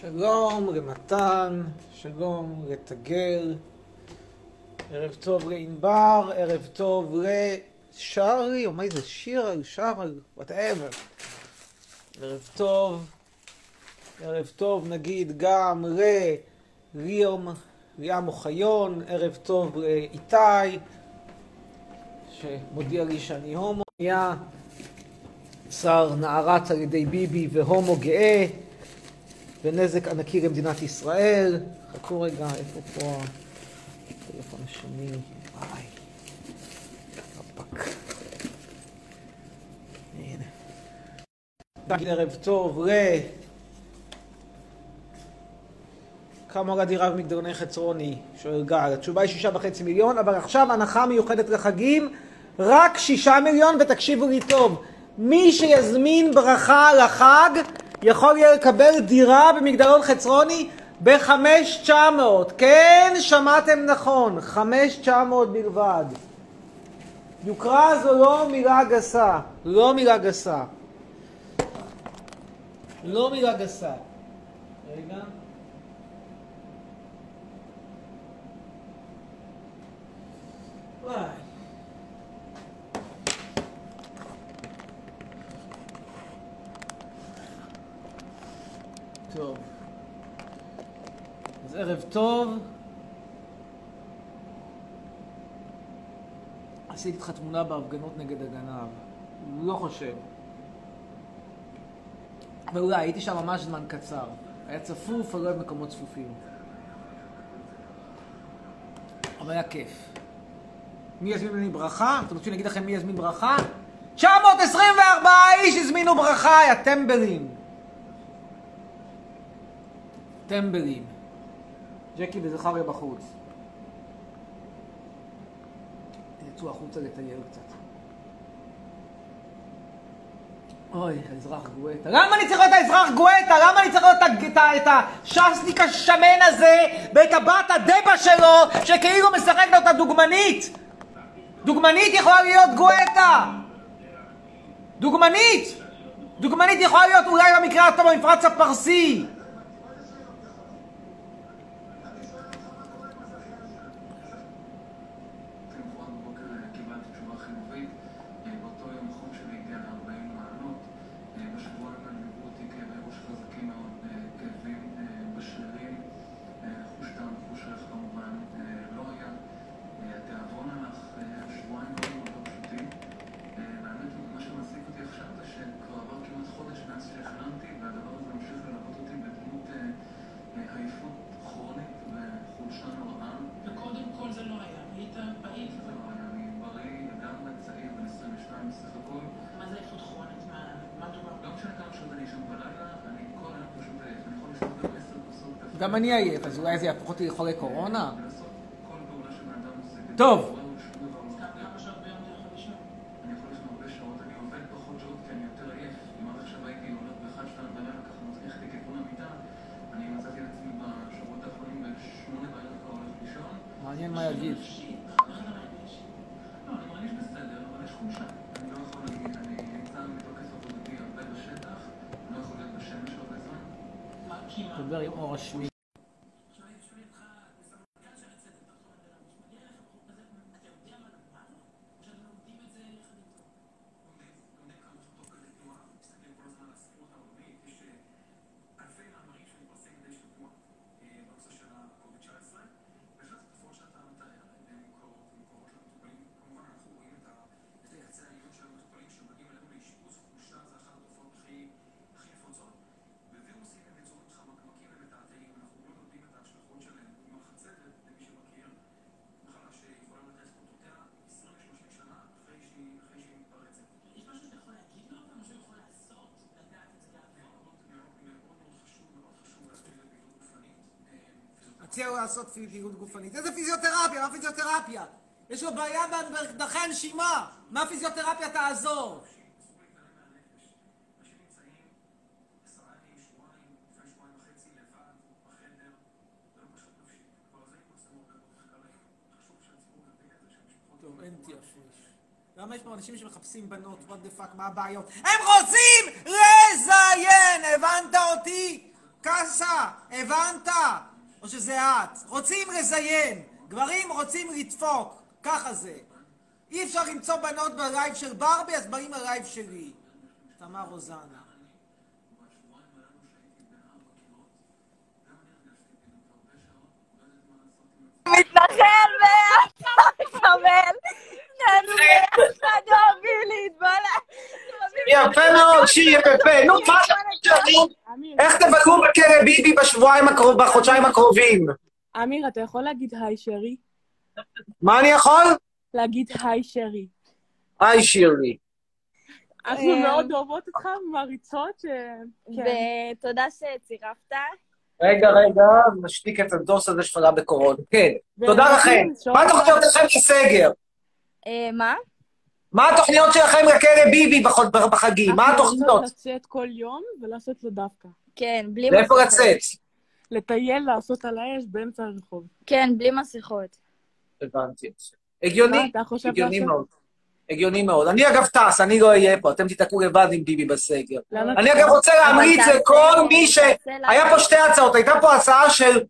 שלום למתן, שלום לתגל, ערב טוב לענבר, ערב טוב לשרי, או מה זה שיר, שר, וואטאבר. ערב טוב, ערב טוב נגיד גם לליאם, ליאם אוחיון, ערב טוב לאיתי, שמודיע לי שאני הומו. שר נערץ על ידי ביבי והומו גאה. ונזק ענקי למדינת ישראל. חכו רגע, איפה פה הטלפון השני? וואי, רפק. הנה. תגיד ערב טוב ל... כמה עולה דירה במגדרוני חצרוני? שואל גל. התשובה היא שישה וחצי מיליון, אבל עכשיו הנחה מיוחדת לחגים, רק שישה מיליון, ותקשיבו לי טוב. מי שיזמין ברכה לחג, יכול יהיה לקבל דירה במגדלון חצרוני ב-5,900. כן, שמעתם נכון, 5,900 בלבד. יוקרה זו לא מילה גסה, לא מילה גסה. לא מילה גסה. רגע. וואי. טוב. אז ערב טוב. עשיתי איתך תמונה בהפגנות נגד הגנב. לא חושב. אבל אולי, הייתי שם ממש זמן קצר. היה צפוף, אני לא אוהב מקומות צפופים. אבל היה כיף. מי יזמין ממני ברכה? אתם רוצים להגיד לכם מי יזמין ברכה? 924 איש הזמינו ברכה, יא טמבלים. טמבלים. ג'קי וזכריה בחוץ. יצאו החוצה לטייל קצת. אוי, האזרח גואטה. למה אני צריך להיות האזרח גואטה? למה אני צריך להיות את הש"סניק השמן הזה ואת הבת הדבה שלו שכאילו משחק לו את הדוגמנית? דוגמנית יכולה להיות גואטה! דוגמנית! דוגמנית יכולה להיות אולי במקרה הטוב במפרץ הפרסי! אני עייף, אז אולי זה יהפוך אותי לחולי קורונה? טוב. מעניין מה יגיד. תדבר עם אור השמי. מציע לו לעשות פעילות גופנית. איזה פיזיותרפיה? מה פיזיותרפיה? יש לו בעיה בדרכי הנשימה. מה פיזיותרפיה תעזור? למה יש פה אנשים שמחפשים בנות? what the fuck, מה הבעיות? הם רוצים לזיין! הבנת אותי? קאסה, הבנת? או שזה את? רוצים לזיין. גברים רוצים לדפוק. ככה זה. אי אפשר למצוא בנות בלייב של ברבי, אז באים ללייב שלי. תמר רוזנה. מתנחל ואתה מקבל. יפה מאוד, שיר יפה. נו, מה אתה חושבים? איך תבקרו בכלא ביבי בשבועיים הקרוב, בחודשיים הקרובים? אמיר, אתה יכול להגיד היי שרי? מה אני יכול? להגיד היי שרי. היי שירלי. אנחנו אה. מאוד אוהבות אותך, מעריצות, ש... כן. ותודה שצירפת. רגע, רגע, נשתיק את הדוס הזה שפגע בקורונה. כן, תודה לכם. מה התוכניות שלכם בסגר? אה, מה? מה התוכניות שלכם לכלא ביבי בחוד- בחגים? מה התוכניות? לצאת כל יום ולעשות לו דווקא. כן, בלי לאיפה מסכות. לצאת? לטייל, לעשות על האש באמצע הרחוב. כן, בלי מסכות. הבנתי. הגיוני? הגיוני? מאוד. הגיוני מאוד. אני אגב טס, אני לא אהיה פה, אתם תיתקעו לבד עם ביבי בסגר. אני אגב רוצה להמליץ תעשה- לכל מי ש... היה. פה שתי הצעות, הייתה פה הצעה של,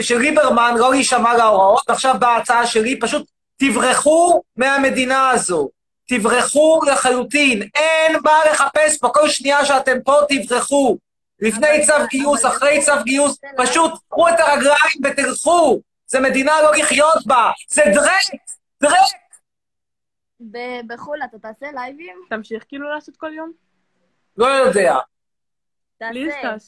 של ליברמן לא להישמע להוראות, ועכשיו באה ההצעה שלי, פשוט תברחו מהמדינה הזו. תברחו לחלוטין. אין מה לחפש פה, כל שנייה שאתם פה תברחו. לפני צו גיוס, אחרי צו גיוס, פשוט קחו את הרגליים ותלכו. זה מדינה לא לחיות בה, זה דרק, דרק. ב- בחו"ל אתה תעשה לייבים? תמשיך כאילו לעשות כל יום? לא יודע. אני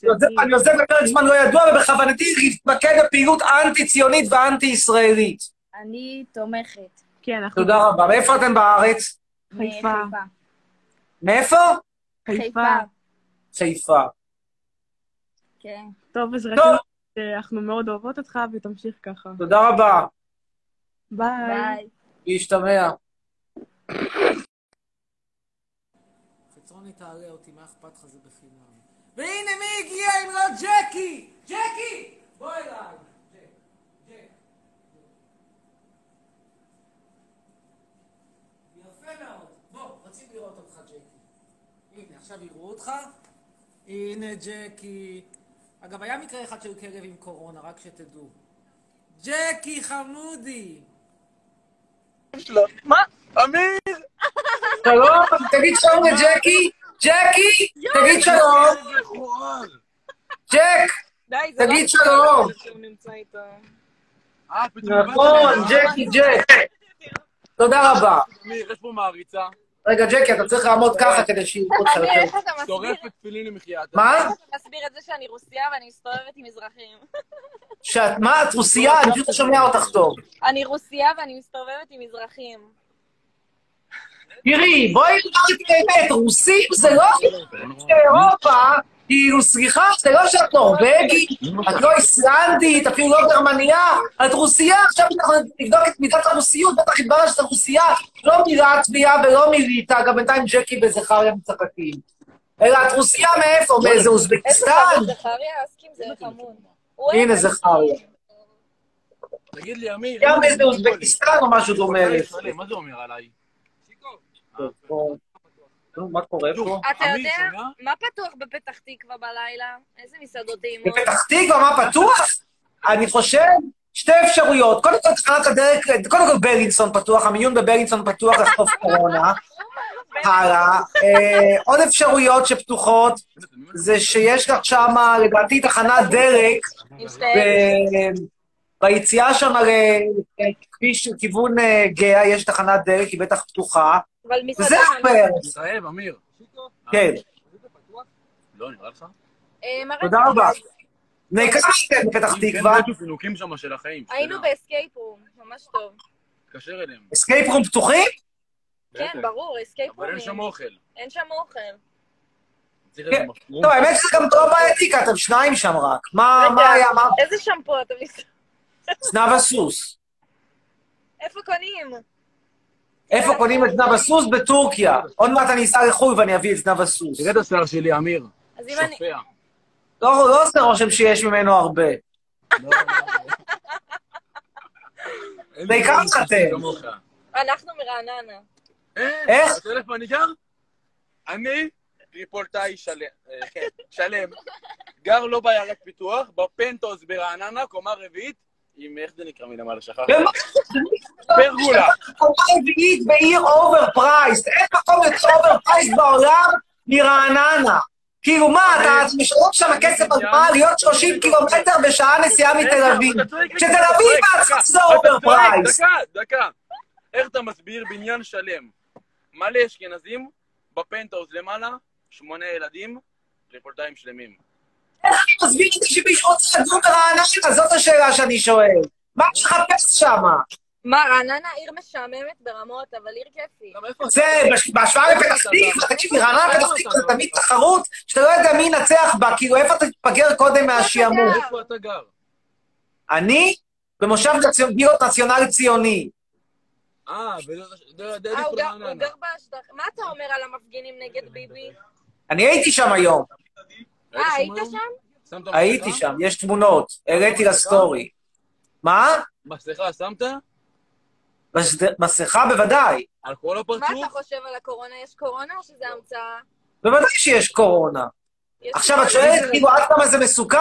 עוזב- אני עוזב לפרק זמן לא ידוע, ובכוונתי להתמקד בפעילות אנטי-ציונית ואנטי-ישראלית. אני תומכת. כן, אנחנו... תודה רבה. מאיפה אתם בארץ? חיפה. מאיפה? חיפה. חיפה. כן. טוב, אז. רצינו שאנחנו מאוד אוהבות אותך ותמשיך ככה. תודה רבה. ביי. ביי. להשתמע. חצרוני תעלה אותי, מה אכפת לך זה בחינם. והנה מי הגיע אם לא ג'קי! ג'קי! בוא אליי. ג'ק, ג'ק. יפה מאוד. בוא, רוצים לראות אותך, ג'קי. הנה, עכשיו יראו אותך. הנה ג'קי. אגב, היה מקרה אחד של כלב עם קורונה, רק שתדעו. ג'קי חמודי! שלום, תגיד שלום לג'קי. ג'קי, תגיד שלום. ג'ק, תגיד שלום. אה, נכון. ג'קי, ג'ק. תודה רבה. אמיר, יש פה מעריצה, רגע, ג'קי, אתה צריך לעמוד ככה כדי שיראו אותך אמיר, יותר. איך אתה מסביר? שורפת תפילין למחייתה. מה? איך אתה מסביר את זה שאני רוסייה ואני מסתובבת עם מזרחים? שאת, מה, את רוסייה? אני פשוט לא שומע אותך טוב. אני רוסייה ואני מסתובבת עם מזרחים. תראי, בואי נאמר את האמת, רוסים זה לא אירופה, כאילו, סליחה, זה לא שאת נורבגית, את לא איסלנדית, אפילו לא גרמניה, את רוסייה, עכשיו אנחנו נבדוק את מידת הרוסיות, בטח יתברר שאת רוסיה, לא מלטביה ולא מליטא, גם בינתיים ג'קי בזכריה מצחקים. אלא את רוסיה מאיפה? מאיזה איזה אוזבקיסטן? הנה זכריה. תגיד לי, אמיר. גם מאיזה אוזבקיסטן או משהו דומה. מה זה אומר עליי? נו, מה קורה פה? אתה יודע? מה פתוח בפתח תקווה בלילה? איזה מסעדות טעימות? בפתח תקווה, מה פתוח? אני חושב, שתי אפשרויות. קודם כל, תחנת הדרך, קודם כל בלינסון פתוח, המיון בבלינסון פתוח לחטוף קורונה. הלאה. אה, עוד אפשרויות שפתוחות, זה שיש לך שם, לדעתי, תחנת דלק. ב- ביציאה שם לכביש כיוון אה, גהה, יש תחנת דלק, היא בטח פתוחה. אבל מסעדה... הכפר. זאב, אמיר. כן, לא, נראה לך? אה, תודה רבה. נקרא בפתח כן, תקווה. פינוקים שם של החיים. היינו. ב escape room, ממש טוב. תתקשר אליהם. escape room פתוחים? כן. ברור, escape אבל אין שם. אוכל. אין שם אוכל. כן. טוב, האמת שזה גם בעייתי, כי אתם שניים שם רק. מה היה? מה? איזה שמפו אתה מס... זנב הסוס. איפה קונים? איפה קונים את זנב הסוס? בטורקיה. עוד מעט אני אסע לחו"ל ואני אביא את זנב הסוס. תראה את השיער שלי, אמיר. שופע. לא לא עושה רושם שיש ממנו הרבה. לא, לא, לא. בעיקר. כמוך. אנחנו מרעננה. איך? יודע איפה אני גר? אני טריפולטאי אה, כן, שלם, גר לא בעיירת פיתוח, בפנטהאוז ברעננה, קומה רביעית, עם, איך זה נקרא מלמעלה, שכחתי? פרגולה. רביעית בעיר overpriced. אין מקום יותר overpriced בעולם מרעננה. כאילו מה, אתה משלם שם כסף על מה? להיות 30 קילומטר בשעה נסיעה מתל אביב. אתה צועק לי שתל ככה, אביב דקה, בעצמה זה overpriced. דקה, דקה. איך אתה מסביר בניין שלם, מלא אשכנזים, בפנטהאוז למעלה, שמונה ילדים, טריפולטאים שלמים. תסביר לי שמישהו רוצה לגור ברעננה, זאת השאלה שאני שואל. מה יש לחפש שם? מה, רעננה עיר משעממת ברמות, אבל עיר כיפית. איפה זה, בהשוואה לפתח תקווה, תקשיבי, רעננה פתח תקווה זה תמיד תחרות, שאתה לא יודע מי ינצח בה, כאילו איפה תתפגר קודם מהשעמום. איפה אתה גר? אני במושב נציונ- בירות נציונלי ציוני. אה, וזה זה- זה אה, הוא גר- בשטח. מה אתה אומר על המפגינים נגד ביבי? אני הייתי שם היום, אה, היית? שם? הייתי? שם, יש תמונות, העליתי לסטורי. מה? מסכה שמת? מס- מסכה בוודאי. על כל מה הפרצוף? אתה חושב על הקורונה? יש קורונה או שזה המצאה? בוודאי שיש קורונה. עכשיו, את? שואלת כאילו עד כמה זה מסוכן?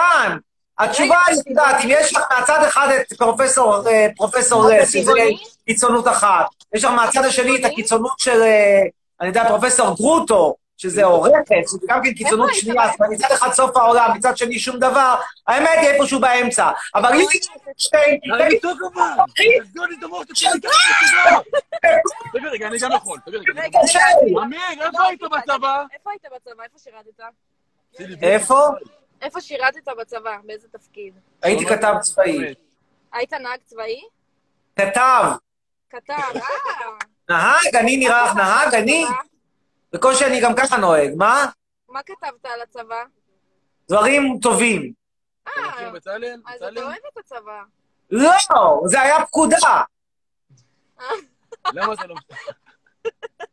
התשובה היא, את יודעת, אם יש לך מהצד אחד את פרופסור אה, פרופסור שזה טבעוני? קיצונות אחת. יש לך מהצד השני את? הקיצונות של, אה, אני יודע, פרופסור גרוטו, שזה עורכת, שזה גם כן קיצונות? שנייה, אז מצד אחד סוף העולם, מצד שני שום דבר, האמת היא איפשהו באמצע. אבל אם שתי... אני לצעוק אבל! תסגור לי את המוח, תתחיל לי תגיד רגע, אני גם יכול. תגיד רגע. אמיר, איפה היית בצבא? איפה היית בצבא? איפה שירתת? איפה? איפה שירתת בצבא? באיזה תפקיד? הייתי כתב צבאי. היית נהג צבאי? כתב. כתב, אה. נהג? אני נראה לך נהג? אני? בקושי אני גם ככה נוהג. מה? מה כתבת על הצבא? דברים טובים. אה? אז אתה? אוהב את הצבא. לא, זה היה פקודה. למה אתה לא...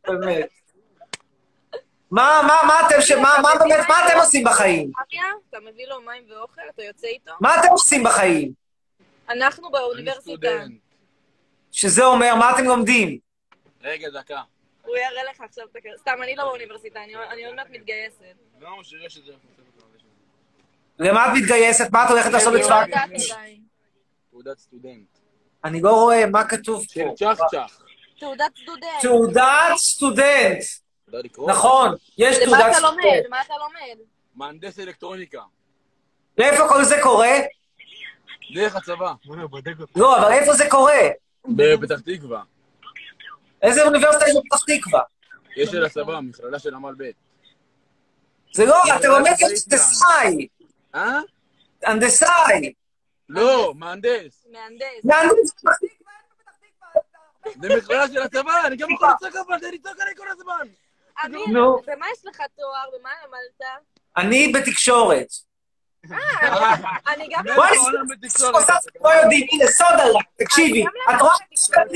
באמת. מה, מה, מה אתם, ש- מה, מה באמת, מה אתם עושים בחיים? אתה מביא לו מים ואוכל? אתה יוצא איתו? מה אתם עושים בחיים? אנחנו באוניברסיטה. שזה אומר, מה אתם לומדים? רגע, דקה. הוא יראה לך עכשיו את הקר... סתם, אני לא באוניברסיטה, אני אני עוד מעט מתגייסת. לא, שיראה שזה... למה את מתגייסת? מה את הולכת לעשות לא בצבא? עדיין. תעודת סטודנט. אני לא רואה מה כתוב פה. צ'ח צ'ח. תעודת סטודנט. תעודת סטודנט. נכון, יש תעודת אתה לומד? סטודנט. מה אתה לומד? מהנדס אלקטרוניקה. ואיפה כל זה קורה? דרך הצבא. לא, אבל איפה זה קורה? בפתח תקווה. איזה אוניברסיטה יש בפתח תקווה? יש של הצבא, מכללה של עמל ב'. זה לא, אתה לומד הנדסאי. אה? הנדסאי. לא, מהנדס. מהנדס. מהנדס בפתח תקווה. זה מכללה של הצבא, אני גם יכול לצעוק אבל, זה לצעוק עליי כל הזמן. אמיר. במה יש לך תואר? במה למדת? אני בתקשורת. אה, אני גם בוא, בואי. עושה לא יודעים, הנה סודה, תקשיבי. את רואה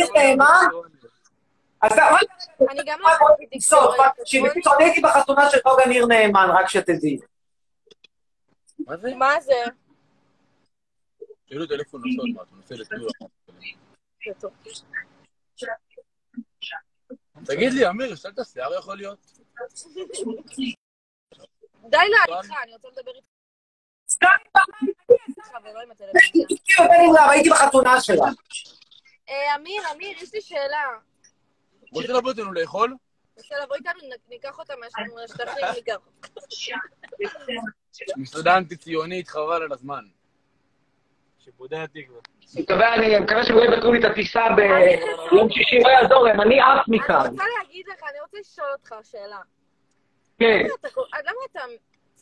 את נאמן? אז אתה. תקשיבי, פתאום אני הייתי בחתונה של נוגה ניר נאמן, רק שתדעי. מה זה? מה זה? שאלו טלפון נסות, מה, אתה. תגיד לי, אמיר, השתלת שיער יכול להיות? די להליכה, אני רוצה לדבר איתך סתם. הייתי רב, הייתי בחתונה שלה. אה, אמיר, אמיר, יש לי שאלה. רוצה לבוא איתנו לאכול? רוצה לבוא איתנו, ניקח אותה מה- מהשטחים, ניקח. מסעדה אנטי-ציונית, חבל על הזמן. שיפודי התקווה. מקווה, אני מקווה שהם לא יבטלו לי את הטיסה ביום שישי, לא יעזור להם, אני עף אני מכאן. רוצה להגיד לך, אני רוצה לשאול אותך שאלה. כן. למה אתה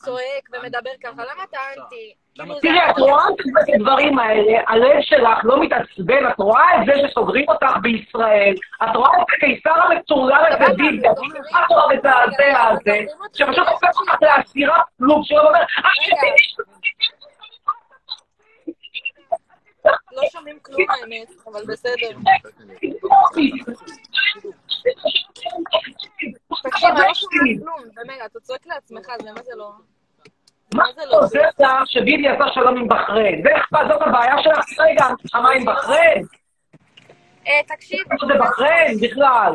צועק ומדבר ככה? למה אתה אנטי? כאילו, תראי, את רואה את הדברים האלה, הלב שלך לא מתעצבן, את רואה את זה שסוגרים אותך בישראל, את רואה את הקיסר המצורלל הזה ביבי, את רואה אותו המזעזע הזה, שפשוט הופך אותך לאסירת כלום, שלא אומר, "אה, רגע. לא שומעים כלום האמת, אבל בסדר. תקשיב, אני לא שומעת כלום, באמת, אתה צועק לעצמך, זה מה זה לא... מה זה לא? זה שביבי עשה שלום עם בחריין, אכפת, זאת הבעיה שלך רגע, מה עם בחריין? אה, תקשיב, זה בחריין בכלל.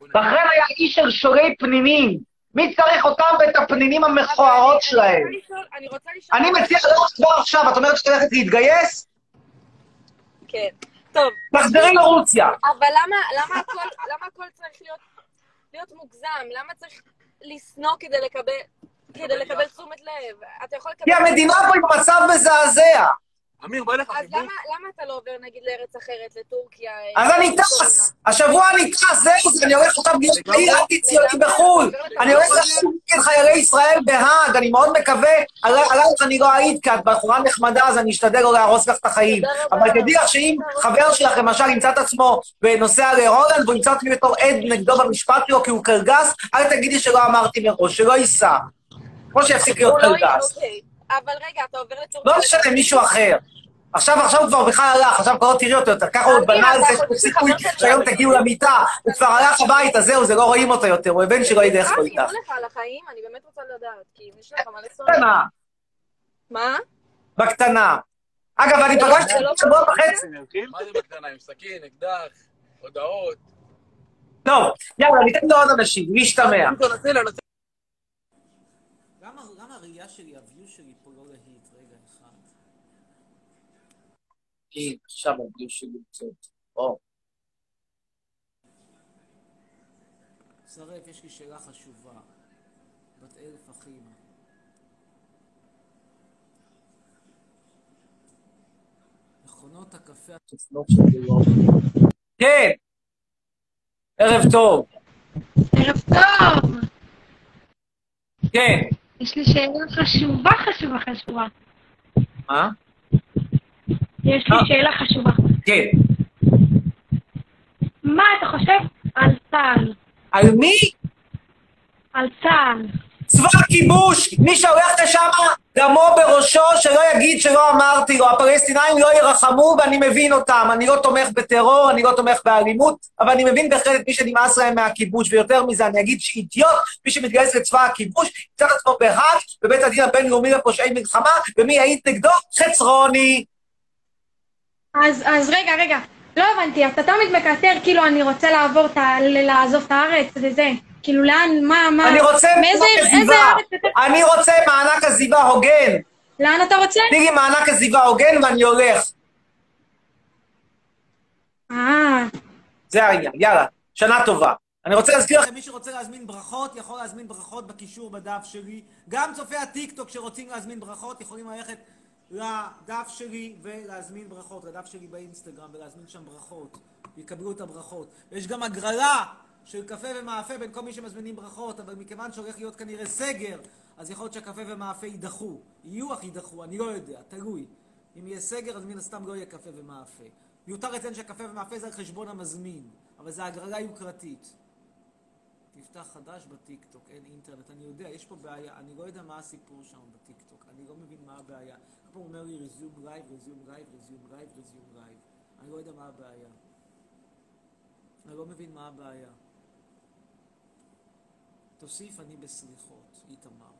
בחריין היה איש של שורי פנינים. מי צריך אותם ואת הפנינים המכוערות שלהם? אני מציע לך כבר עכשיו, את אומרת שאת הולכת להתגייס? כן. טוב, תחזרי לרוסיה. אבל למה, למה הכל, למה הכל צריך להיות, להיות מוגזם? למה צריך לשנוא כדי לקבל, כדי לקבל תשומת לב? אתה יכול לקבל... כי המדינה פה היא במצב מזעזע. אמיר, בא לך אז חיבור? למה, למה אתה לא עובר נגיד לארץ אחרת, לטורקיה? אז אני טס, השבוע אני טס, זהו זה, אני הולך עכשיו להיות פעיל אנטי-ציוני בחו"ל. אני הולך להשאיר את חיילי ישראל בהאג, אני מאוד מקווה, עלי- עלייך אני לא אעיד, כי את בחורה נחמדה, אז אני אשתדל לא להרוס לך את החיים. אבל תדעי לך שאם חבר שלך למשל ימצא את עצמו ונוסע להולנד, והוא ימצא אותי בתור עד נגדו במשפט שלו כי הוא קלגס, אל תגידי שלא אמרתי מראש, שלא ייסע. כמו שיפסיק להיות הוא לא- קלגס. אוקיי. אבל רגע, אתה עובר לטורקיה. לא משנה, מישהו אחר. עכשיו, עכשיו הוא כבר בכלל הלך, עכשיו כבר לא תראי אותו יותר. ככה הוא עוד אמיר, בנה על זה, יכול יש פה סיכוי שהיום זה. תגיעו למיטה. הוא כבר הלך הביתה, זהו, זה לא רואים אותו יותר, הוא הבן שלו ילך פה אה, איתך. יראו לך על החיים? אני באמת רוצה לדעת, כי יש לך מלא שונאים. בקטנה, מה? בקטנה. אגב, אני פגשתי זה לא אותו שבוע וחצי. מה זה בקטנה? עם סכין, אקדח, הודעות? טוב, יאללה, ניתן לעוד אנשים, להשתמע. תנסה לה, נסה. למה למה הראייה שלי, הוויו שלי פה לא להיט? רגע, אחד. הנה, עכשיו הביו שלי קצת. או. שרף, יש לי שאלה חשובה. בת אלף אחים. מכונות הקפה כן, ערב טוב. ערב טוב! כן. יש לי שאלה חשובה, חשובה, חשובה. מה? יש לי אה. שאלה חשובה. כן. מה אתה חושב על צה"ל? על מי? על צה"ל. צבא הכיבוש, מי שהולך לשם, דמו בראשו, שלא יגיד שלא אמרתי לו. הפלסטינאים לא ירחמו ואני מבין אותם. אני לא תומך בטרור, אני לא תומך באלימות, אבל אני מבין בהחלט את מי שנמאס להם מהכיבוש, ויותר מזה, אני אגיד שאידיוט, מי שמתגייס לצבא הכיבוש, ימצא את עצמו בהאג, בבית הדין הבינלאומי לפושעי מלחמה, ומי יעיד נגדו? חצרוני. אז, אז רגע, רגע. לא הבנתי, אתה תמיד מקטר, כאילו אני רוצה לעבור, ל- לעזוב את הארץ וזה. כאילו לאן, מה, מה? אני רוצה. אני רוצה מענק עזיבה הוגן. לאן אתה רוצה? תני לי מענק עזיבה הוגן ואני הולך. אה, זה העניין, יאללה, שנה טובה. אני רוצה להזכיר לכם, מי שרוצה להזמין ברכות, יכול להזמין ברכות בקישור בדף שלי. גם צופי הטיקטוק שרוצים להזמין ברכות, יכולים ללכת לדף שלי ולהזמין ברכות, לדף שלי באינסטגרם ולהזמין שם ברכות. יקבלו את הברכות. ויש גם הגרלה של קפה ומאפה בין כל מי שמזמינים ברכות, אבל מכיוון שהולך להיות כנראה סגר, אז יכול להיות שהקפה ומאפה יידחו. יהיו אך יידחו, אני לא יודע, תלוי. אם יהיה סגר, אז מן הסתם לא יהיה קפה ומאפה. מיותר לציין שהקפה ומאפה זה על חשבון המזמין, אבל זה הגרלה יוקרתית. תפתח חדש בטיקטוק, אין אינטרנט, אני יודע, יש פה בעיה, אני לא יודע מה הסיפור שם בטיקטוק, אני לא מבין מה הבעיה. פה הוא אומר לי resume live, resume live, resume live, resume live. אני לא יודע מה הבעיה. אני לא מבין מה הבעיה. תוסיף אני בסליחות, איתמר.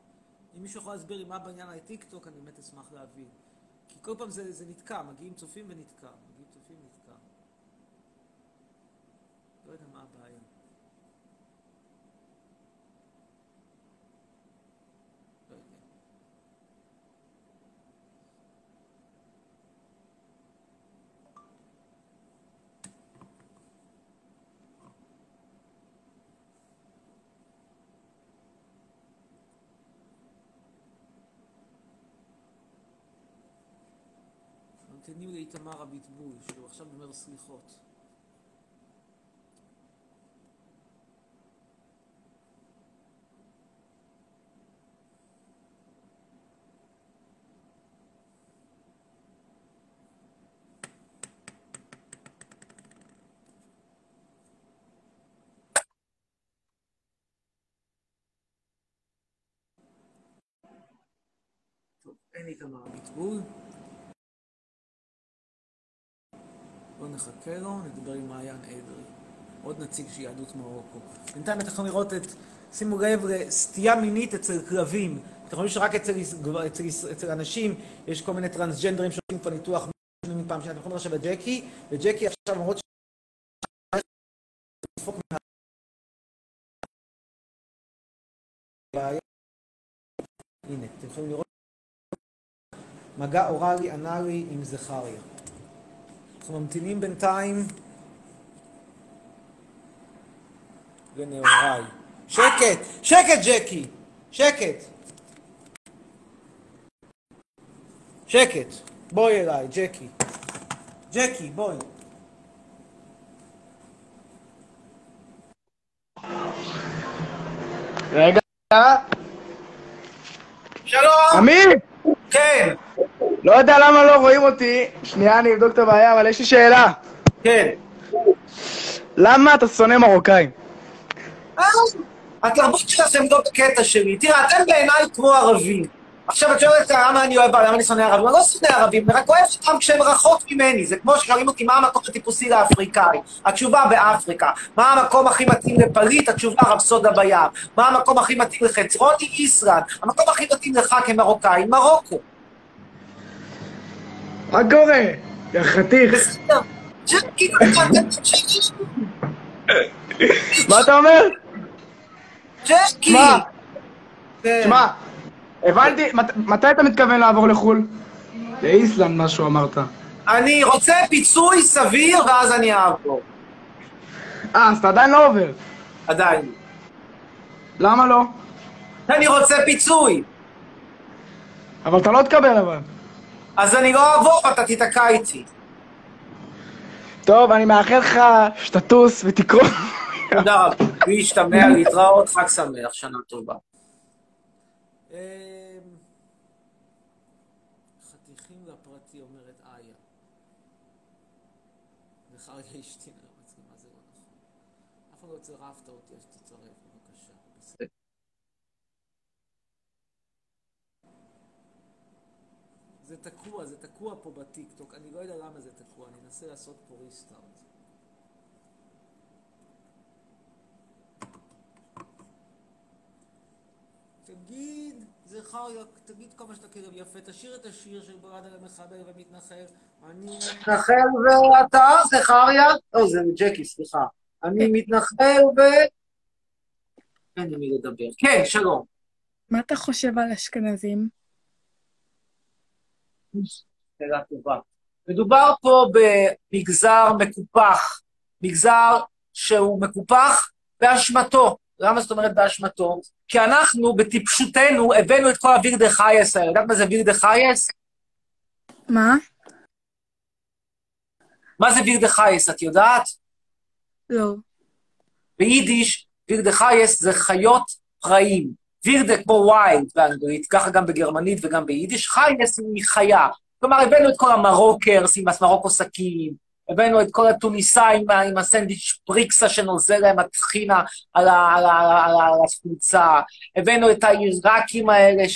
אם מישהו יכול להסביר לי מה בעניין הטיקטוק, אני באמת אשמח להבין. כי כל פעם זה, זה נתקע, מגיעים צופים ונתקע, מגיעים צופים ונתקע. לא יודע מה הבעיה. לא יודע. ממתינים לאיתמר אביטבול, שהוא עכשיו אומר סליחות. טוב, אין איתמר אביטבול. בואו נחכה לו, נדבר עם מעיין אדרי, עוד נציג של יהדות מרוקו. בינתיים אתם יכולים לראות את, שימו לב לסטייה מינית אצל כלבים. אתם חושבים שרק אצל, אצל, אצל אנשים יש כל מיני טרנסג'נדרים שעושים כבר ניתוח מפעם שנה. אתם יכולים עכשיו את ג'קי, וג'קי עכשיו למרות ש... הנה, אתם יכולים לראות. מגע אוראלי אנאלי עם זכריה. אנחנו ממתינים בינתיים לנעוריי. שקט! שקט, ג'קי! שקט! שקט. בואי אליי, ג'קי. ג'קי, בואי. רגע, שלום! אמיר! כן, לא יודע למה לא רואים אותי. שנייה, אני אבדוק את הבעיה, אבל יש לי שאלה. כן. למה אתה שונא מרוקאים? אה, התרבות שלכם לא בקטע שלי. תראה, אתם בעיניי כמו ערבים. עכשיו את שואלת למה אני אוהב, למה אני שונא ערבים? אני לא שונא ערבים, אני רק אוהב אותם כשהם רחוק ממני. זה כמו ששואלים אותי מה המקום הטיפוסי לאפריקאי. התשובה באפריקה. מה המקום הכי מתאים לפליט? התשובה רפסודה בים. מה המקום הכי מתאים לחצרוני? איסלנד. המקום הכי מתאים לך כמרוקאי? מרוקו. מה קורה? יא חתיך. שלי. מה אתה אומר? ג'קי! מה? כן. שמע, הבנתי, מת- מתי אתה מתכוון לעבור לחו"ל? לאיסלנד, משהו אמרת. אני רוצה פיצוי סביר ואז אני אעבור. אה, אז אתה עדיין לא עובר. עדיין. למה לא? אני רוצה פיצוי. אבל אתה לא תקבל אבל. אז אני לא אעבור ואתה תיתקע איתי. טוב, אני מאחל לך שתטוס ותקרוא. תודה רבה. להשתמע, להתראות, חג שמח, שנה טובה. אמ, חתיכים לפרטי, אומרת איה. וחריה אשתי נראה מצלמה, זה לא נכון. אף אחד לא צירפת אותי, אז תצרף, בבקשה. בסדר. זה תקוע, זה תקוע פה בטיקטוק, אני לא יודע למה זה תקוע, אני אנסה לעשות פה ריסטארט. תגיד, זכריה, תגיד כמה שאתה כלב יפה, תשאיר את השיר של ברד על המחבל ומתנחל. אני... מתנחל ואתה, זכריה? לא, זה ג'קי, סליחה. אני מתנחל ו... אין עם מי לדבר. כן, שלום. מה אתה חושב על אשכנזים? שאלה טובה. מדובר פה במגזר מקופח, מגזר שהוא מקופח באשמתו. למה זאת אומרת באשמתו? כי אנחנו, בטיפשותנו, הבאנו את כל הווילדע חיות האלה. יודעת מה זה ווילדע חיות? מה? מה זה ווילדע חיות, את יודעת? לא. ביידיש, ווילדע חיות זה חיות פראיים. ווילדע כמו wild באנגלית, ככה גם בגרמנית וגם ביידיש, חיות היא חיה. כלומר, הבאנו את כל המרוקרס עם המרוקו סכין, הבאנו את כל התוניסאים עם הסנדוויץ' פריקסה שנוזל להם הטחינה על, על, על, על החולצה, הבאנו את העיראקים האלה,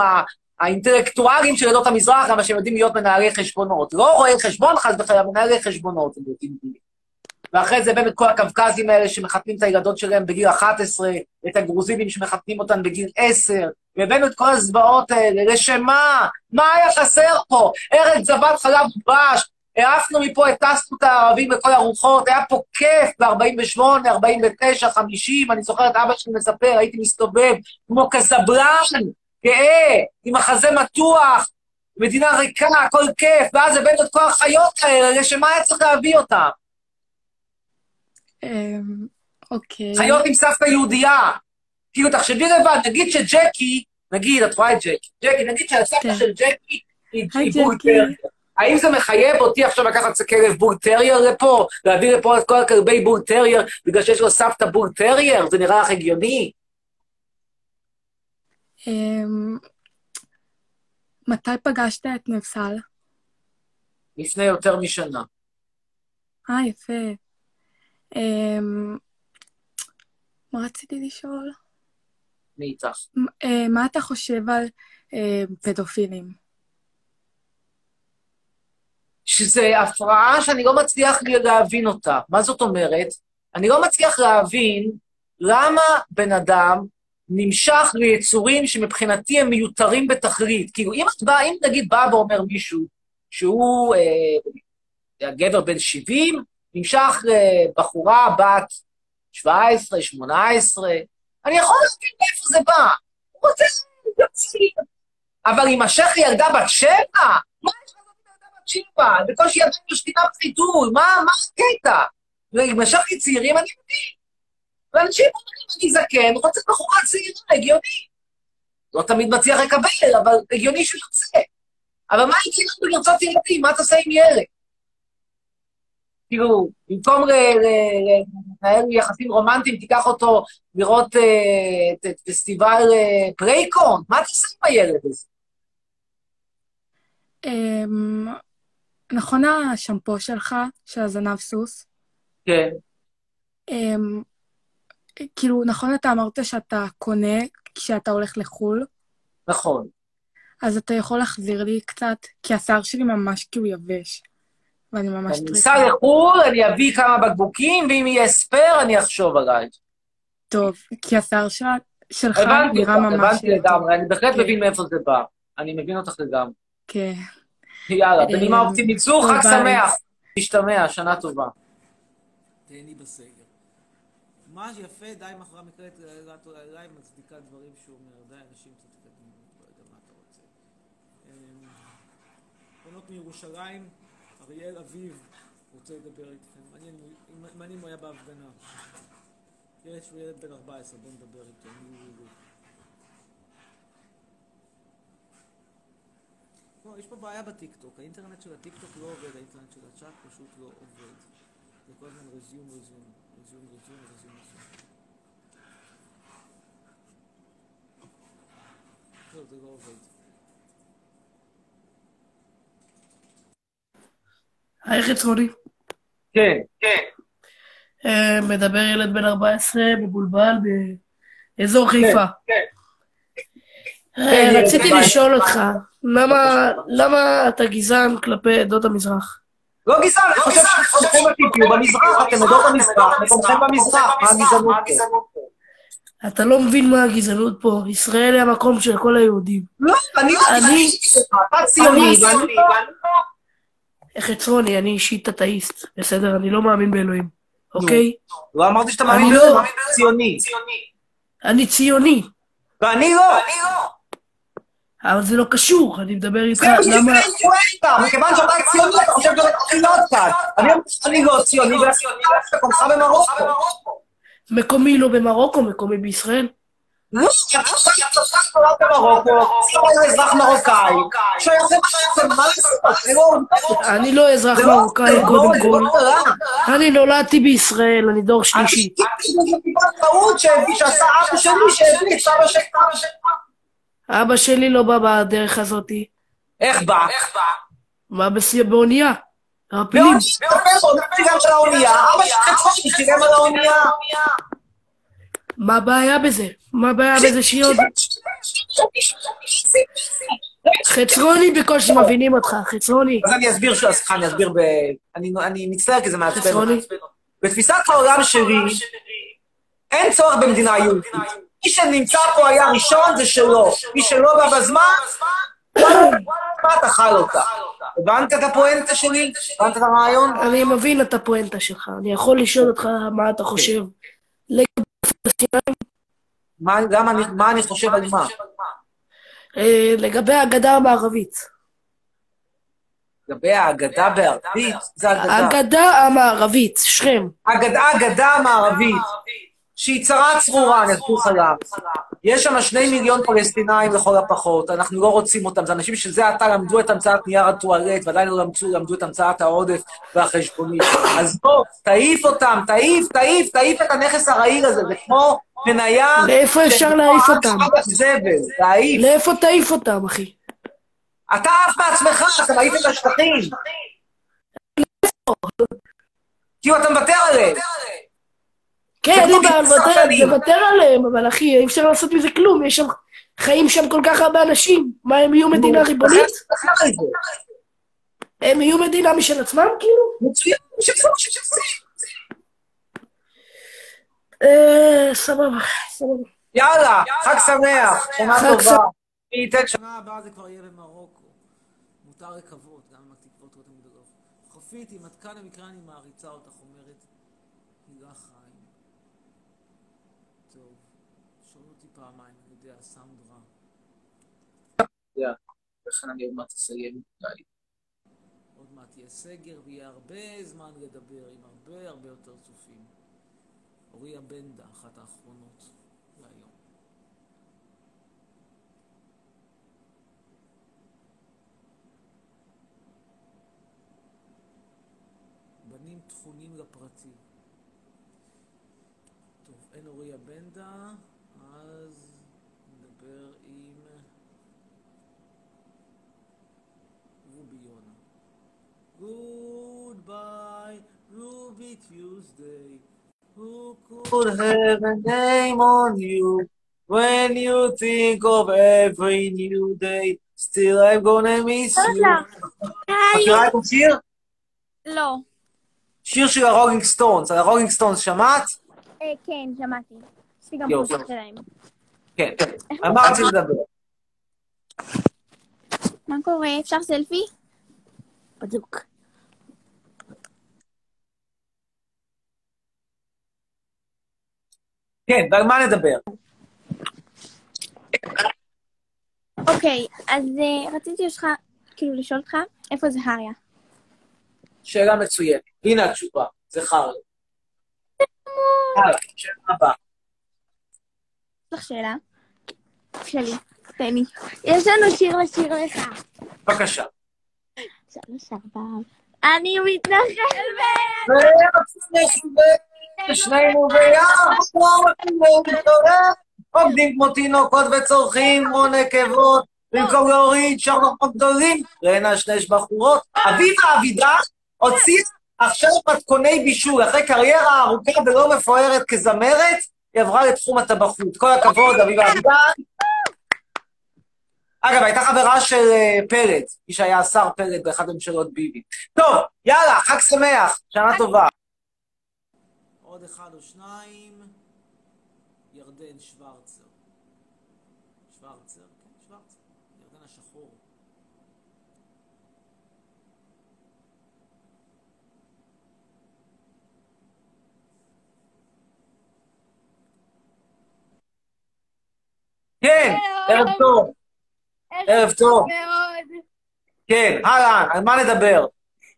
ה- האינטלקטואלים של עדות המזרח, אבל שהם יודעים להיות מנהלי חשבונות. לא רואי חשבון חס וחלילה, מנהלי חשבונות הם יודעים להיות. ואחרי זה את כל הקווקזים האלה שמחתנים את הילדות שלהם בגיל 11, את הגרוזינים שמחתנים אותן בגיל 10, והבאנו את כל הזוועות האלה, לשם מה? מה היה חסר פה? ארץ זבת חלב דבש, העפנו מפה, הטסנו את הערבים בכל הרוחות, היה פה כיף ב-48, 49, 50, אני זוכר את אבא שלי מספר, הייתי מסתובב כמו קזבלן, גאה, עם החזה מתוח, מדינה ריקה, הכל כיף, ואז הבאנו את כל החיות האלה, לשם מה היה צריך להביא אותם? אמ, אוקיי. חיות עם סבתא יהודייה. כאילו, תחשבי לבד, נגיד שג'קי, נגיד, את רואה את ג'קי, ג'קי, נגיד שהסבתא כן. של ג'קי היא היי, האם זה מחייב אותי עכשיו לקחת כלב בול טרייר לפה? להביא לפה את כל הכלבי בול טרייר בגלל שיש לו סבתא בול טרייר? זה נראה לך הגיוני? אמ, מתי פגשת את נבסל? לפני יותר משנה. אה, יפה. אמ, מה רציתי לשאול? אני איתך. אה, מה אתה חושב על אה, פדופילים? שזה הפרעה שאני לא מצליח לי להבין אותה. מה זאת אומרת? אני לא מצליח להבין למה בן אדם נמשך ליצורים שמבחינתי הם מיותרים בתכלית. כאילו, אם את באה, אם נגיד בא ואומר מישהו שהוא אה, גבר בן 70, נמשך לבחורה בת 17, 18, אני יכול להבין מאיפה זה בא. הוא רוצה. אבל יימשך לי ילדה בת שבע? מה שבע? בקושי ילדה משתינה בחיתול, מה מה הקטע? לי צעירים, אני מבין. ואנשים אומרים, אני זקן, רוצה בחורה צעירה, הגיוני. לא תמיד מצליח לקבל, אבל הגיוני שהוא יוצא. אבל מה יקרה לנו לרצות ילדים? מה תעשה עם ילד? כאילו, במקום לנהל יחסים רומנטיים, תיקח אותו לראות אה, את פסטיבל אה, פרייקון? מה תעשה עם הילד הזה? נכון השמפו שלך, של הזנב סוס? כן. אמ, כאילו, נכון אתה אמרת שאתה קונה כשאתה הולך לחו"ל, נכון. אז אתה יכול להחזיר לי קצת, כי השיער שלי ממש כאילו יבש, ואני ממש אני טריקה. אסע לחו"ל, אני אביא כמה בקבוקים, ואם יהיה ספייר, אני אחשוב עליי. טוב, כי השיער של- שלך נראה ממש... הבנתי לגמרי, אני בהחלט כן. מבין מאיפה זה בא. אני מבין אותך לגמרי. כן. יאללה, אה, בנימה אופטימית זו, חג. שמח. תשתמע, שנה טובה. תהני בסגר. מה שיפה, די מאחורי המקלט, לייב מצדיקה דברים שהוא אומר, די אנשים קצת קדימה, לא יודע מה אתה רוצה. אמ, בנות מירושלים, אריאל אביב רוצה לדבר איתכם, מעניין אם- הוא היה בהפגנה. ילד שהוא ילד בן 14, בוא נדבר איתו, הוא. לא, יש פה בעיה בטיקטוק, האינטרנט של הטיקטוק לא עובד, האינטרנט של הצ'אט פשוט לא עובד. זה כל הזמן רזיום, רזיום, רזיום, רזיום, רזיום, רזיום. זהו, זה לא עובד. היי חצרוני. כן, כן. אה, מדבר ילד בן 14, מבולבל, באזור חיפה. כן. כן, רציתי בן לשאול אותך, למה למה אתה גזען כלפי עדות המזרח? לא גזען, אני חושב שמקומכם הטבעי הוא במזרח, אתם עדות המזרח, מקומכם במזרח, מה הגזענות פה? אתה לא מבין מה הגזענות פה. ישראל היא המקום של כל היהודים. לא, אני לא אני- אתה ציוני, אני- ואני לא. חצרוני, אני אישית אתאיסט, בסדר? אני לא מאמין באלוהים, אוקיי? לא אמרתי שאתה אני מאמין לא. מאמין בזה ציוני. אני ציוני, ואני לא. אבל זה לא קשור, אני מדבר איתך, זה בדיוק למה... האינפלואנטה, מכיוון שאתה ציוני, אתה חושב שאתה להיות כאן. אני לא ציוני, ואתה מקומך במרוקו. מקומי לא במרוקו, מקומי בישראל. לא, אתה אתה נולד במרוקו, אתה היה אזרח מרוקאי, מה לא- אני לא אזרח לא- מרוקאי, לא- קודם כל. לא. אני נולדתי בישראל, אני דור שלישי. זה טיפה טעות שעשה אבא שלי, שהביא את סבא שלי. אבא שלי לא בא בדרך הזאתי. איך בא? בא בסיוע באונייה. האונייה. מה הבעיה בזה? מה הבעיה בזה שהיא עוד... חצרוני בקושי מבינים אותך, חצרוני. אז אני אסביר, ש- סליחה, אני אסביר ב... אני- אני מצטער כי זה מעצבן. חצרוני. בתפיסת העולם שלי, אין צורך במדינה יהודית. מי שנמצא פה היה ראשון זה שלו. מי שלא בא בזמן, מה תאכל אותה. הבנת את הפואנטה שלי? הבנת את הרעיון? אני מבין את הפואנטה שלך, אני יכול לשאול אותך מה אתה חושב. לגבי הפלסטינאים, מה אני- חושב על מה? אה, לגבי הגדה המערבית. לגבי האגדה בערבית, זה אגדה. הגדה המערבית, שכם. אגדה המערבית, שהיא צרה צרורה, אני אסביר לך למה. יש שם שני מיליון פלסטינאים לכל הפחות, אנחנו לא רוצים אותם, זה אנשים שזה עתה למדו את המצאת נייר הטואלט, ועדיין לא למדו, למדו את המצאת העודף והחשבונית. אז בוא, תעיף אותם, תעיף, תעיף, תעיף את הנכס הרעיל הזה, זה כמו מניה... לאיפה אפשר להעיף אותם? להעיף. לאיפה תעיף אותם, אחי? אתה עף בעצמך, אתה מעיף את השטחים. כאילו, אתה מוותר עליהם. כן, כמו בעל גיוס לוותר- עליהם, אבל אחי, אי אפשר לעשות מזה כלום, יש שם... חיים שם כל כך הרבה אנשים. מה, הם יהיו מדינה ריבונית? זה. הם יהיו מדינה משל עצמם, כאילו? מצוין, שפסוק, שפסוק. אה, סבבה, סבבה. יאללה, חג שמח, שנה טובה. מי ייתן שנה הבאה זה כבר יהיה במרוקו. מותר לקוות, גם אם התקוות לא תמיד. חופית, אם את כאן במקרה אני מעריצה אותך, אומרת. טוב, שומעים אותי פעמיים, אני יודע, סאונד רע. לכן אני עוד מעט אסיים. די. עוד מעט יהיה סגר ויהיה הרבה זמן לדבר עם הרבה הרבה יותר צופים. אוריה בנדה, אחת האחרונות להיום. בנים תכונים לפרטי. טוב, אין אוריה בנדה, אז נדבר עם רובי יונה. Goodbye, Ruby Tuesday. Who could have a name on you when you think of every new day. Still I'm gonna miss you. מכירה את השיר? לא. שיר של הרולינג סטונס. על הרולינג סטונס שמעת? אה, כן, שמעתי. יש לי גם. פוסט שלהם. כן. מה רציתי לדבר? מה קורה? אפשר סלפי? בדוק. כן, ועל מה נדבר? אוקיי, אז אה, רציתי אותך, כאילו לשאול אותך, איפה זה הריה? שאלה מצוינת. הנה התשובה. זה הלאה, שאלה הבאה. יש לך שאלה? שלי, לי. יש לנו שיר לשיר לך. בבקשה. שלוש, ארבע. אני מתנחל ב... שנינו ביחד, עובדים כמו תינוקות וצורכים כמו נקבות, במקום להוריד שרנופות גדולים, לנשנש בחורות. אביבה אבידע הוציאה עכשיו מתכוני בישול, אחרי קריירה ארוכה ולא מפוארת כזמרת, היא עברה לתחום הטבחות. כל הכבוד, אביבה אבידע. אגב, הייתה חברה של אה, פרץ, מי שהיה השר פרץ באחת הממשלות ביבי. טוב, יאללה, חג שמח, שנה טובה. עוד אחד או שניים. ירדן שוורצר. שוורצר, כן, שוורצר. ירדן השחור. כן, ערב טוב, ערב טוב. מאוד. כן, אהלן, על מה נדבר?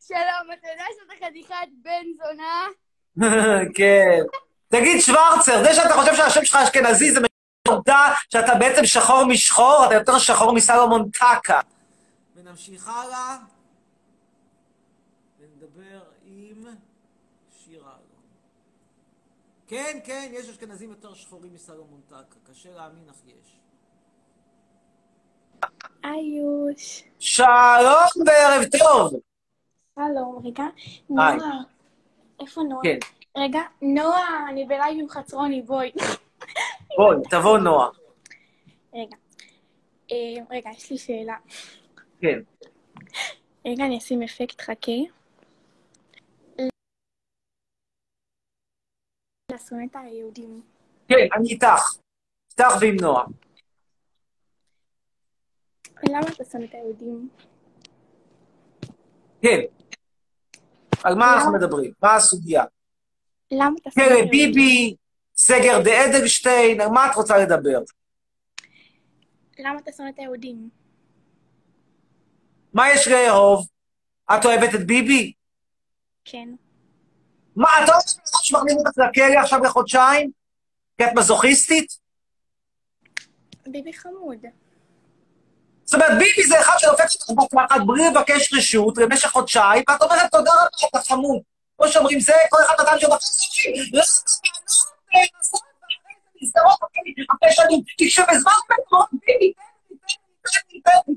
שלום, אתה יודע שאתה חתיכת בן זונה? כן. תגיד, שוורצר, זה שאתה חושב שהשם שלך אשכנזי זה עובדה שאתה בעצם שחור משחור, אתה יותר שחור מסלומון טקה. ונמשיך הלאה. ונדבר עם שירה אלון. כן, כן, יש אשכנזים יותר שחורים מסלומון טקה. קשה להאמין, אך יש. איוש. שלום וערב טוב. שלום, רגע. נועה. איפה נועה? כן, רגע, נועה, אני בלייב עם חצרוני, בואי. בואי, תבוא נועה. רגע. אה, רגע, יש לי שאלה. כן. רגע, אני אשים אפקט, חכה. לשונא את היהודים. כן, אני איתך. איתך ועם נועה. למה אתה שונא את היהודים? כן. על מה אנחנו מדברים? מה הסוגיה? למה אתה שונא את היהודים? ביבי, סגר דה אדלשטיין, על מה את רוצה לדבר? למה אתה שונא את היהודים? מה יש לאהוב? את אוהבת את ביבי? כן. מה, את אוהבת שמכניסים אותך לכלא עכשיו לחודשיים? כי את מזוכיסטית? ביבי חמוד. זאת אומרת, ביבי זה אחד שלופק אותך בפחד בלי לבקש רשות למשך חודשיים, ואת אומרת, תודה רבה, אתה חמוד. כמו שאומרים, זה כל אחד נתן שם אחרי אחרי שנים, כי כשבזמן בטוח, ביבי,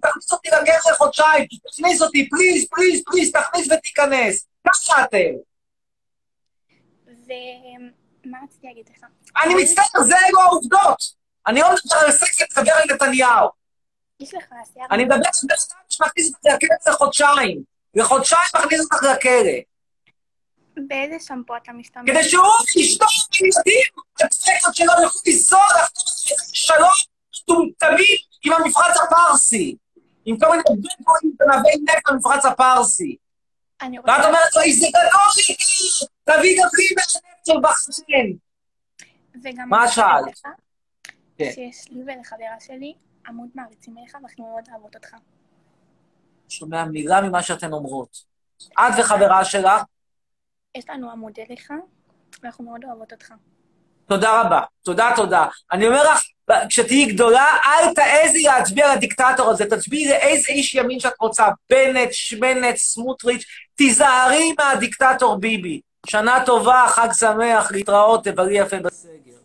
תכניס אותי לכלא לחודשיים, תכניס אותי, please, please, please, תכניס ותיכנס. ככה אתם. ומה רציתי להגיד לך? אני מצטער, זה אלו העובדות. אני לא מדבר על סקס מסגר עם נתניהו. יש לך שיער... אני מדבר אדם שמכניס אותך לכלא לחודשיים. לחודשיים מכניס אותך לכלא. באיזה שמפו אתה משתמש? כדי שהוא ואשתו וילדים, הצוות שלו יוכלו לנסוע לחתום שלום מטומטמים עם המפרץ הפרסי. עם כל מיני בדואים ונבי נפט במפרץ הפרסי. ואת אומרת לו, איזה גדול תביא גברי מהנפט של בחריין. מה שאלת? כן. שיש לי ולחברה שלי עמוד מעריצים אליך, ואנחנו מאוד אוהבות אותך. שומע מילה ממה שאתן אומרות. את וחברה שלך, יש לנו עמוד אליך, ואנחנו מאוד אוהבות אותך. תודה רבה. תודה, תודה. אני אומר לך, כשתהיי גדולה, אל תעזי להצביע לדיקטטור הזה, תצביעי לאיזה איש ימין שאת רוצה, בנט, שמנט, סמוטריץ', תיזהרי מהדיקטטור ביבי. שנה טובה, חג שמח, להתראות, תבלי יפה בסגר.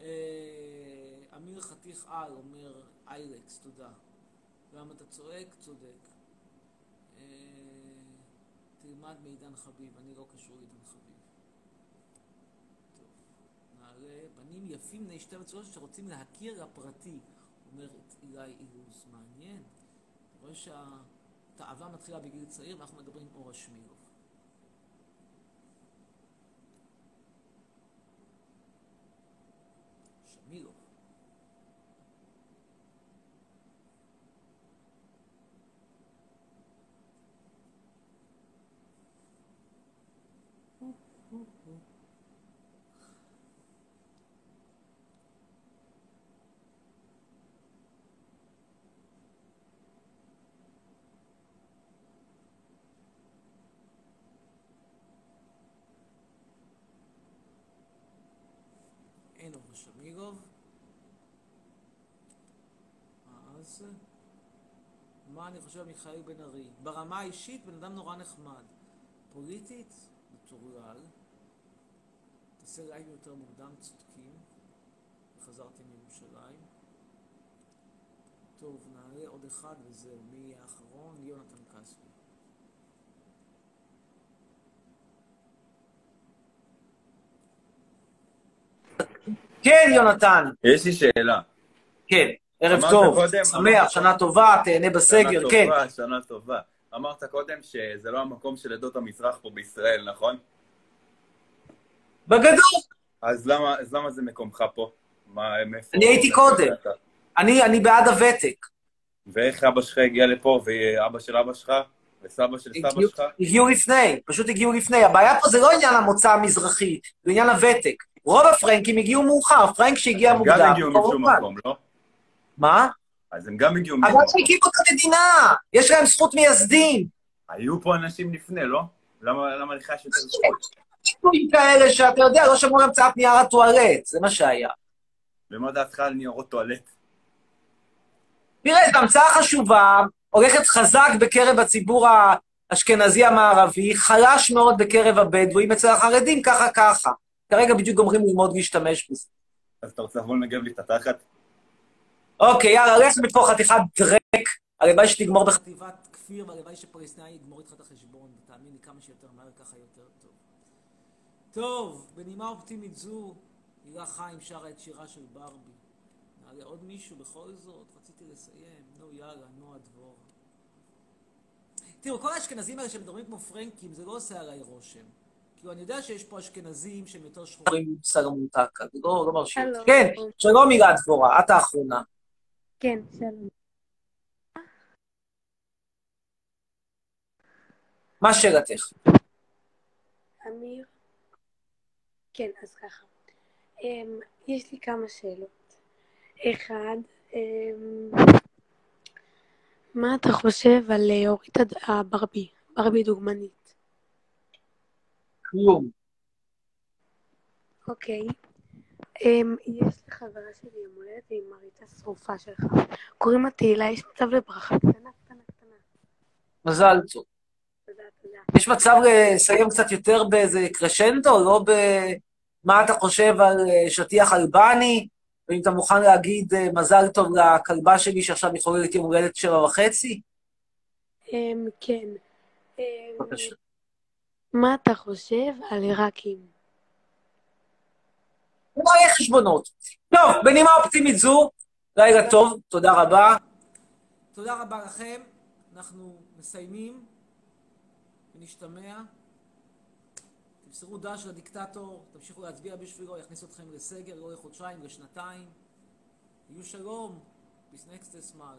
אה, אמיר חתיך על אומר, איילקס, תודה. למה אתה צועק? צודק. אה, תלמד מעידן חביב, אני לא קשור לעידן חביב. טוב, נעלה, בנים יפים בני 12 שרוצים להכיר לפרטי, אומרת אילי אילוז. מעניין. אתה רואה שהתאווה מתחילה בגיל צעיר, ואנחנו מדברים עם אורה שמילוב. שמילוב. אין אור שמירוב. אז מה אני חושב על מיכאל בן ארי? ברמה האישית, בן אדם נורא נחמד. פוליטית, מטורלל. תעשה live יותר מוקדם, צודקים. וחזרתי מירושלים. טוב, נעלה עוד אחד וזהו. מי יהיה האחרון? יונתן כספי. כן, יונתן. יש לי שאלה. כן, ערב טוב, קודם- שמח, אמרת- שנה טובה, תהנה בסגר, שנה כן. טובה, שנה טובה. אמרת קודם שזה לא המקום של עדות המזרח פה בישראל, נכון? בגדול. אז למה, אז למה זה מקומך פה? מה, מאיפה... אני הייתי קודם. אתה? אני, אני בעד הוותק. ואיך אבא שלך הגיע לפה, ואבא של אבא שלך, וסבא של סבא שלך? הגיעו לפני, פשוט הגיעו לפני. הבעיה פה זה לא עניין המוצא המזרחי, זה עניין הוותק. רוב הפרנקים הגיעו מאוחר, פרנק שהגיע הם מוקדם. גם הגיעו משום. מקום, לא? מה? אז הם גם הגיעו אבל משום שהקימו את המדינה, יש להם זכות מייסדים. היו פה אנשים לפני, לא? למה, למה לך יש יותר זכות? סיפורים כאלה שאתה יודע, לא שמעו המצאת נייר הטואלט, זה מה שהיה. ומה דעתך על ניירות טואלט? תראה, זו המצאה חשובה, הולכת חזק בקרב הציבור האשכנזי המערבי, חלש מאוד בקרב הבדואים, אצל החרדים ככה ככה. כרגע בדיוק גומרים ללמוד להשתמש בזה. אז אתה רוצה לבוא לנגב לי את התחת? אוקיי, יאללה, לך מפה חתיכת דרק. הלוואי שתגמור בחטיבת כפיר, והלוואי שפלסטיני יגמור איתך את החשבון, ותאמין לי, כמה שיותר מהר, ככה יותר טוב. טוב, בנימה אופטימית זו, הילה חיים שרה את שירה של ברבי. נעלה עוד מישהו בכל זאת? רציתי לסיים. נו, יאללה, נועה דבורה. תראו, כל האשכנזים האלה שמדברים כמו פרנקים, זה לא עושה עליי רושם. כאילו, אני יודע שיש פה אשכנזים שהם יותר שחורים סלמונטקה, זה לא, לא מרשים. כן, שלום הילה דבורה, את האחרונה. כן, שלום. מה שאלתך? אמיר? כן, אז ככה. אמ, יש לי כמה שאלות. אחד, אמ, מה אתה חושב על אה, אורית הברבי, ברבי דוגמנית? כלום. אוקיי. אמ, יש לחברה שלי יום הולדת והיא מריצה שרופה שלך. קוראים לה תהילה, יש מצב לברכה קטנה קטנה קטנה. מזל טוב. תודה, תודה. יש מצב לסיים קצת יותר באיזה קרשנדו, לא ב... מה אתה חושב על אה, שטיח אלבני, ואם אתה מוכן להגיד אה, מזל טוב לכלבה שלי שעכשיו מחוללת יום הולדת שבע וחצי? אמ, כן. אמ, בבקשה. מה אתה חושב על עיראקים? לא יהיה חשבונות. טוב, בנימה אופטימית זו, לילה טוב, תודה רבה. תודה רבה לכם, אנחנו מסיימים, ונשתמע. תמסרו דש לדיקטטור, תמשיכו להצביע בשבילו, יכניס אתכם לסגר, לא לחודשיים, לשנתיים. יהיו שלום, ביס נקסטס מל.